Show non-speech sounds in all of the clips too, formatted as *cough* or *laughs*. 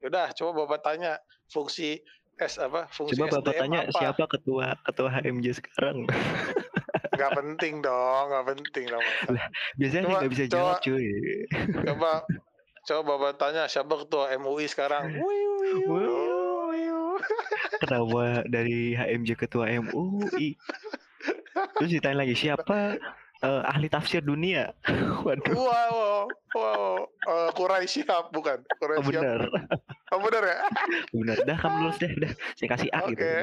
Yaudah, coba Bapak tanya fungsi S apa? Fungsi Coba Bapak SDM tanya apa? siapa ketua ketua HMJ sekarang. *laughs* Gak penting dong, gak penting dong. Biasanya Coba- nggak bisa coba- jawab cuy. Coba coba Bapak tanya siapa ketua MUI sekarang? *laughs* Kenapa dari HMJ ketua MUI? *laughs* Terus ditanya lagi siapa eh, ahli tafsir dunia? *laughs* Waduh, Wow, wow, Eh, Quraisy Shihab bukan? oh, Quraisy Shihab. bener, Oh, bener ya? *laughs* bener. Dah kamu lulus deh, dah. Saya kasih A gitu. Oke.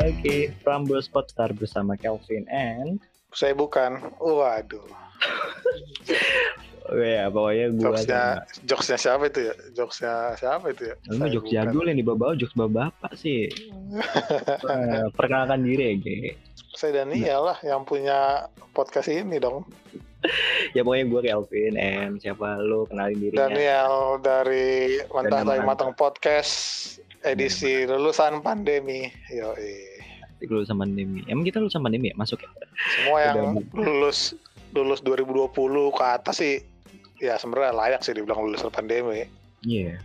Oke, Prambors Podstar bersama Kelvin and Saya bukan. Waduh. *laughs* Oh ya, pokoknya gua Jokesnya, sama jokesnya siapa itu ya? Jokesnya siapa itu ya? Lu Saya jok bukan. jadul yang dibawa jokes bapak sih. Eh, perkenalkan diri ya, Ge. Saya Daniel lah yang punya podcast ini dong. *laughs* Ya pokoknya gue Kelvin and siapa lu kenalin dirinya. Daniel dari Tai nama- Matang Podcast edisi lulusan pandemi. Yo, lulusan pandemi. Emang kita lulusan pandemi ya? Masuk ya? semua yang Udah. lulus lulus 2020 ke atas sih ya sebenarnya layak sih dibilang lulusan pandemi. Iya.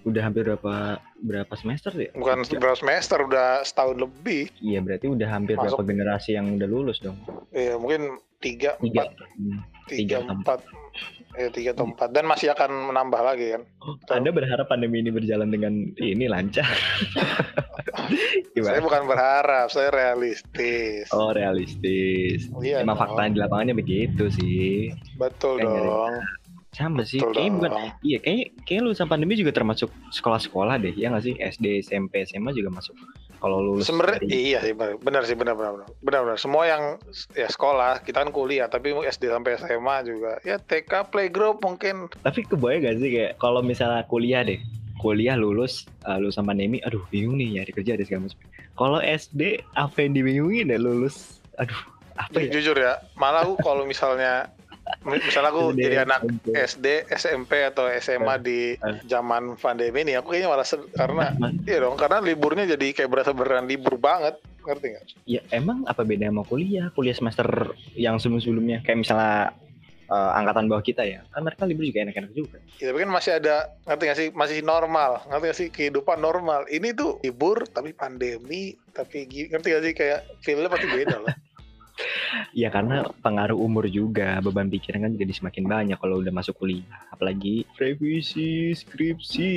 Udah hampir berapa berapa semester ya? Bukan Tiga. berapa semester udah setahun lebih. Iya berarti udah hampir Masuk. berapa generasi yang udah lulus dong? Ya mungkin tiga, Tiga. empat, Hmm. tiga, empat, ya tiga atau empat dan masih akan menambah lagi kan. Oh. Anda berharap pandemi ini berjalan dengan ini lancar? *laughs* Saya bukan berharap, saya realistis. Oh realistis. Iya Emang dong. fakta di lapangannya begitu sih. Betul Kayaknya dong. Sama sih. Betul Kayaknya bukan. Iya, kayaknya kayak lulusan pandemi juga termasuk sekolah-sekolah deh, ya nggak sih? SD, SMP, SMA juga masuk. Kalau lulus Sebenarnya iya sih benar, sih benar benar benar. benar benar. Semua yang ya sekolah kita kan kuliah tapi SD sampai SMA juga ya TK playgroup mungkin Tapi kebayang gak sih kayak kalau misalnya kuliah deh, kuliah lulus uh, lulusan pandemi, aduh bingung nih nyari kerja ada segala macam. Kalau SD apa yang dibingungin ya lulus, aduh apa ya? jujur ya malah aku kalau misalnya misalnya aku SD, jadi anak SMP. SD SMP atau SMA di zaman pandemi ini aku kayaknya malah karena iya dong karena liburnya jadi kayak berasa beneran libur banget ngerti nggak? ya emang apa beda sama kuliah? Kuliah semester yang sebelum-sebelumnya kayak misalnya uh, angkatan bawah kita ya, kan mereka libur juga enak-enak juga. Ya, tapi kan masih ada ngerti nggak sih masih normal ngerti nggak sih kehidupan normal ini tuh libur tapi pandemi tapi ngerti nggak sih kayak feelnya pasti beda lah. *laughs* Ya karena pengaruh umur juga, beban pikiran kan jadi semakin banyak kalau udah masuk kuliah. Apalagi revisi, skripsi.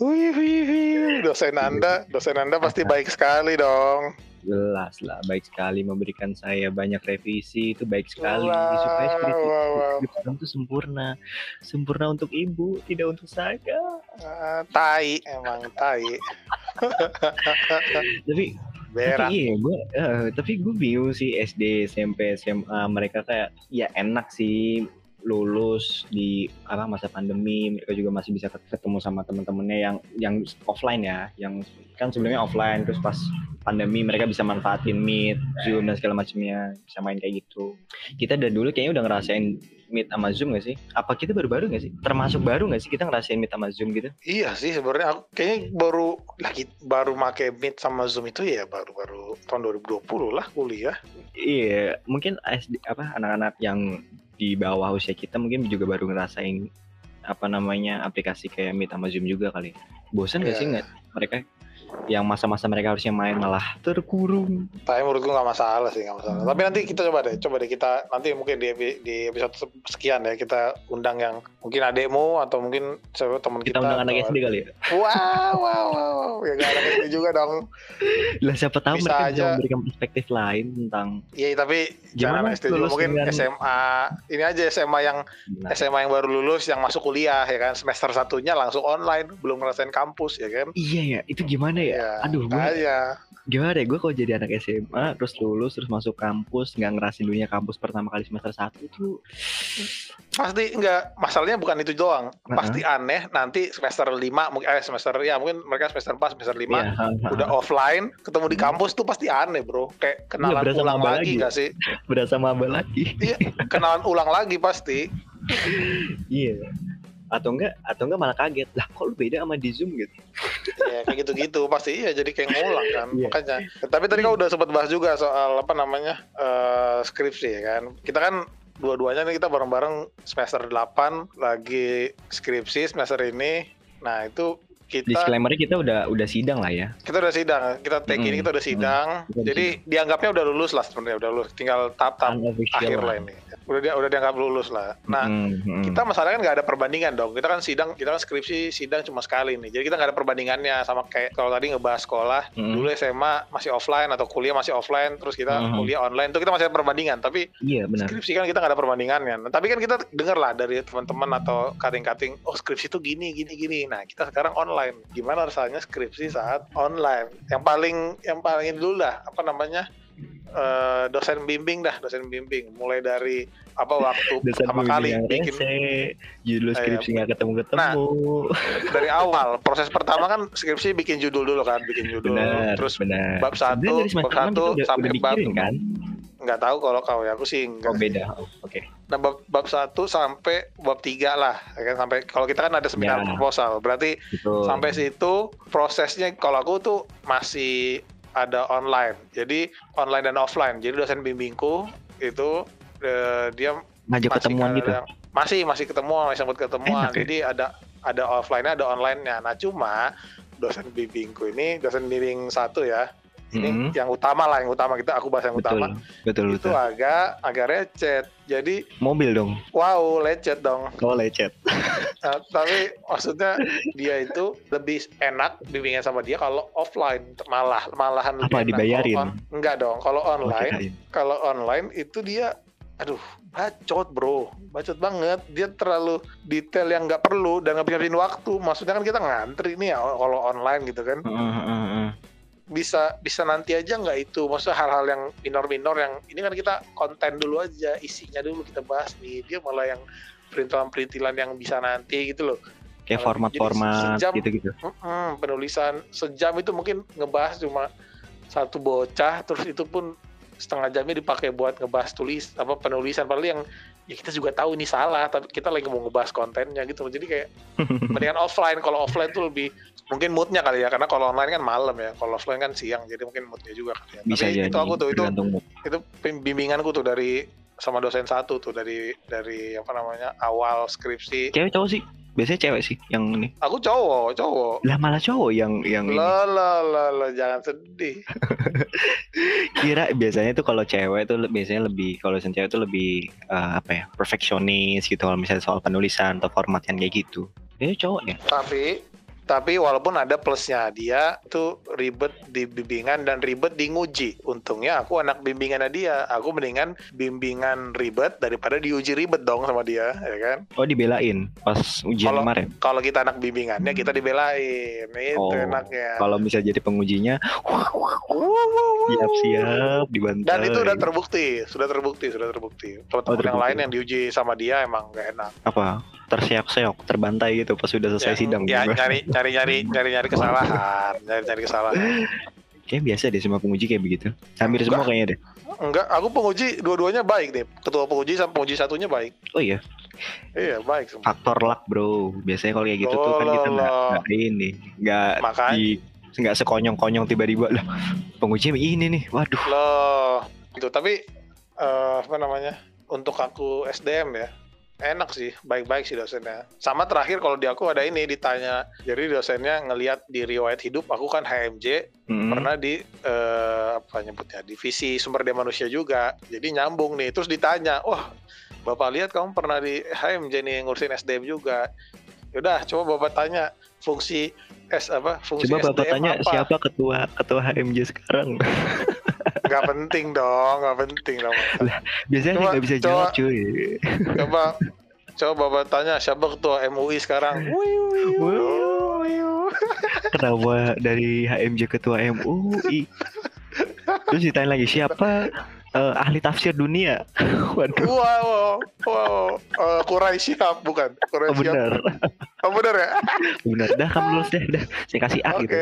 Wih, wih, wih. Dosen Anda, dosen Anda pasti baik sekali dong. Jelas lah, baik sekali memberikan saya banyak revisi itu baik sekali Wow, supaya skripsi wow, wow. skripsi itu sempurna, sempurna untuk ibu, tidak untuk saya. Ah, tai, emang tai. Tapi, Berak. tapi iya, gue, tapi gue bingung sih SD, SMP, SMA mereka kayak ya enak sih lulus di apa masa pandemi. Mereka juga masih bisa ketemu sama teman-temannya yang yang offline ya yang kan sebelumnya offline. Terus pas pandemi mereka bisa manfaatin meet zoom dan segala macamnya bisa main kayak gitu. Kita dari dulu kayaknya udah ngerasain meet sama zoom gak sih apa kita baru-baru gak sih termasuk baru gak sih kita ngerasain meet sama zoom gitu Iya sih sebenarnya aku kayaknya baru lagi baru make Meet sama Zoom itu ya baru-baru tahun 2020 lah kuliah. iya mungkin SD apa anak-anak yang di bawah usia kita mungkin juga baru ngerasain apa namanya aplikasi kayak meet sama zoom juga kali bosan gak Iya. sih nggak mereka yang masa-masa mereka harusnya main malah terkurung Tapi menurutku nggak masalah sih nggak masalah. Tapi nanti kita coba deh, coba deh kita nanti mungkin di, di episode se- sekian ya kita undang yang mungkin adekmu atau mungkin teman kita kita. undang anak atau- SD kali ya Wow, wow, wow, wow. Ya nggak anak SD juga dong. lah siapa tahu Bisa mereka bisa aja. memberikan perspektif lain tentang Iya tapi jangan Gimana SD lulus mungkin dengan- SMA. Ini aja SMA yang Nah, SMA yang baru lulus yang masuk kuliah ya kan semester satunya langsung online belum ngerasain kampus ya kan. iya ya itu gimana ya Iya. aduh gue Aja. gimana ya gue kalau jadi anak SMA terus lulus terus masuk kampus nggak ngerasin dunia kampus pertama kali semester satu itu Pasti enggak masalahnya bukan itu doang. Heeh. Pasti aneh nanti semester 5 mungkin eh semester ya mungkin mereka semester 4 semester 5 Iya, ha, ha, udah offline ketemu di kampus tuh pasti aneh, Bro. Kayak kenalan berasa ulang lagi lagi. gak sih? berasa maba lagi Iya, kenalan ulang lagi pasti. Iya. Atau enggak atau enggak malah kaget. Lah kok lu beda sama di Zoom gitu. ya kayak gitu-gitu. Pasti iya jadi kayak ngulang kan Iya. makanya. Tapi tadi kau udah sempat bahas juga soal apa namanya eh, skripsi ya kan? Kita kan dua-duanya nih kita bareng-bareng semester 8 lagi skripsi semester ini. Nah itu kita Disclaimer kita udah udah sidang lah ya. kita udah sidang. Kita take ini Mm, kita udah sidang. Kita udah jadi dianggapnya udah lulus lah sebenarnya udah lulus. Tinggal tahap-tahap akhir lah ini udah dia udah dianggap lulus lah. Nah Mm, mm. kita masalahnya kan nggak ada perbandingan dong. Kita kan sidang kita kan skripsi sidang cuma sekali nih. Jadi kita nggak ada perbandingannya sama kayak kalau tadi ngebahas sekolah Mm. dulu SMA masih offline atau kuliah masih offline terus kita Mhm. kuliah online itu kita masih ada perbandingan. Tapi Iya benar. skripsi kan kita nggak ada perbandingannya. Nah, tapi kan kita dengar lah dari teman-teman atau kating-kating oh skripsi itu gini gini gini. Nah kita sekarang online. Gimana rasanya skripsi saat online? Yang paling yang paling dulu lah apa namanya eh, dosen bimbing dah dosen bimbing mulai dari apa waktu *laughs* Dosen pertama kali bikin judul Eh, skripsi nggak ketemu ketemu. dari awal proses pertama kan skripsi bikin judul dulu kan bikin judul benar. terus benar. bab satu, bab satu sampai bab- kan? nggak tahu kalau kau ya aku sih enggak Oh beda. Oh, Oke. nah bab, bab satu sampai bab tiga lah ya kan sampai kalau kita kan ada seminar Ya. proposal berarti Betul. sampai situ prosesnya kalau aku tuh masih ada online jadi online dan offline jadi dosen bimbingku itu eh, dia ngajak masih ketemuan gitu. masih masih ketemuan masih sempat ketemuan Enak ya? jadi ada ada offline ada online nya nah cuma dosen bimbingku ini dosen bimbing satu ya ini Mm, yang utama lah yang utama kita aku bahas yang betul. utama Betul itu betul. agak agak recet jadi Mobil dong. wow lecet dong Kalau lecet. Nah, *laughs* tapi maksudnya dia itu lebih enak bimbingan sama dia kalau offline malah malahan lebih Apa, enak. dibayarin? On- enggak dong kalau Oh, online kirain. kalau online itu dia aduh bacot bro bacot banget dia terlalu detail yang nggak perlu dan ngabisin waktu maksudnya kan kita ngantri nih ya kalau online gitu kan heeh, heeh. Bisa bisa nanti aja nggak itu. Maksudnya hal-hal yang minor-minor yang ini kan kita konten dulu aja isinya dulu kita bahas nih. Dia malah yang perintilan-perintilan yang bisa nanti gitu loh. Kayak format-format sejam- gitu-gitu. Mm-mm, penulisan sejam itu mungkin ngebahas cuma satu bocah terus itu pun setengah jamnya dipakai buat ngebahas tulis apa penulisan. Padahal yang ya kita juga tahu ini salah tapi kita lagi mau ngebahas kontennya gitu. Jadi kayak *laughs* mendingan offline. Kalau offline tuh lebih mungkin moodnya kali ya karena kalau online kan malam ya kalau offline kan siang jadi mungkin moodnya juga kali ya Bisa tapi jadi. itu aku tuh itu mood. itu bimbinganku tuh dari sama dosen satu tuh dari dari apa namanya awal skripsi Cewek cowok sih. Biasanya cewek sih yang ini. aku cowok cowok Lah malah cowok yang yang ini. Lah lah lah lah, jangan sedih. *laughs* Kira biasanya tuh kalau cewek tuh biasanya lebih kalau dosen cewek tuh lebih eh, apa ya? perfeksionis gitu kalau misalnya soal penulisan atau format yang kayak gitu. Biasanya cowok ya. Tapi tapi walaupun ada plusnya dia tuh ribet di bimbingan dan ribet di nguji. Untungnya aku anak bimbingannya dia. Aku mendingan bimbingan ribet daripada diuji ribet dong sama dia, ya kan? Oh dibelain pas ujian Kalau- kemarin. Kalau kita anak bimbingannya kita dibelain. Itu Oh, enaknya. Kalau bisa jadi pengujinya siap-siap dibantai. Dan itu udah terbukti, sudah terbukti, sudah terbukti. Teman-teman yang terbukti. lain yang diuji sama dia emang gak enak. apa? Terseok-seok, terbantai gitu pas sudah selesai Ya, sidang. ya juga. nyari nyari nyari nyari nyari kesalahan, nyari nyari kesalahan. Kayak biasa deh semua penguji kayak begitu. Hampir Enggak. semua kayaknya deh. Enggak, aku penguji dua-duanya baik deh. Ketua penguji sama penguji satunya baik. Oh iya, Iya, baik semua. faktor luck bro. Biasanya kalau kayak gitu tuh Oh, kan kita nggak ini, nggak di nggak sekonyong-konyong tiba-tiba lah penguji ini nih, waduh. loh. Itu tapi eh, apa namanya? Untuk aku SDM ya. Enak sih, baik-baik sih dosennya. Sama terakhir kalau di aku ada ini ditanya. Jadi dosennya ngelihat di riwayat hidup aku kan HMJ, Mm. pernah di eh, apa nyebutnya divisi sumber daya manusia juga jadi nyambung nih terus ditanya wah bapak lihat kamu pernah di HMJ nih ngurusin SDM juga yaudah coba bapak tanya fungsi S apa fungsi Coba bapak SDM tanya apa siapa ketua ketua HMJ sekarang. *laughs* nggak penting dong nggak penting dong Biasanya Coba- nggak bisa coba- jawab cuy. coba coba bapak tanya siapa ketua MUI sekarang. Kenapa dari HMJ ketua MUI? Terus ditanya lagi siapa eh, ahli tafsir dunia? *laughs* Waduh, wow wow Eh, Kurai Syihab bukan Kurai oh, Syihab benar, oh bener ya benar. Dah kamu lulus deh, dah. Saya kasih A oke gitu.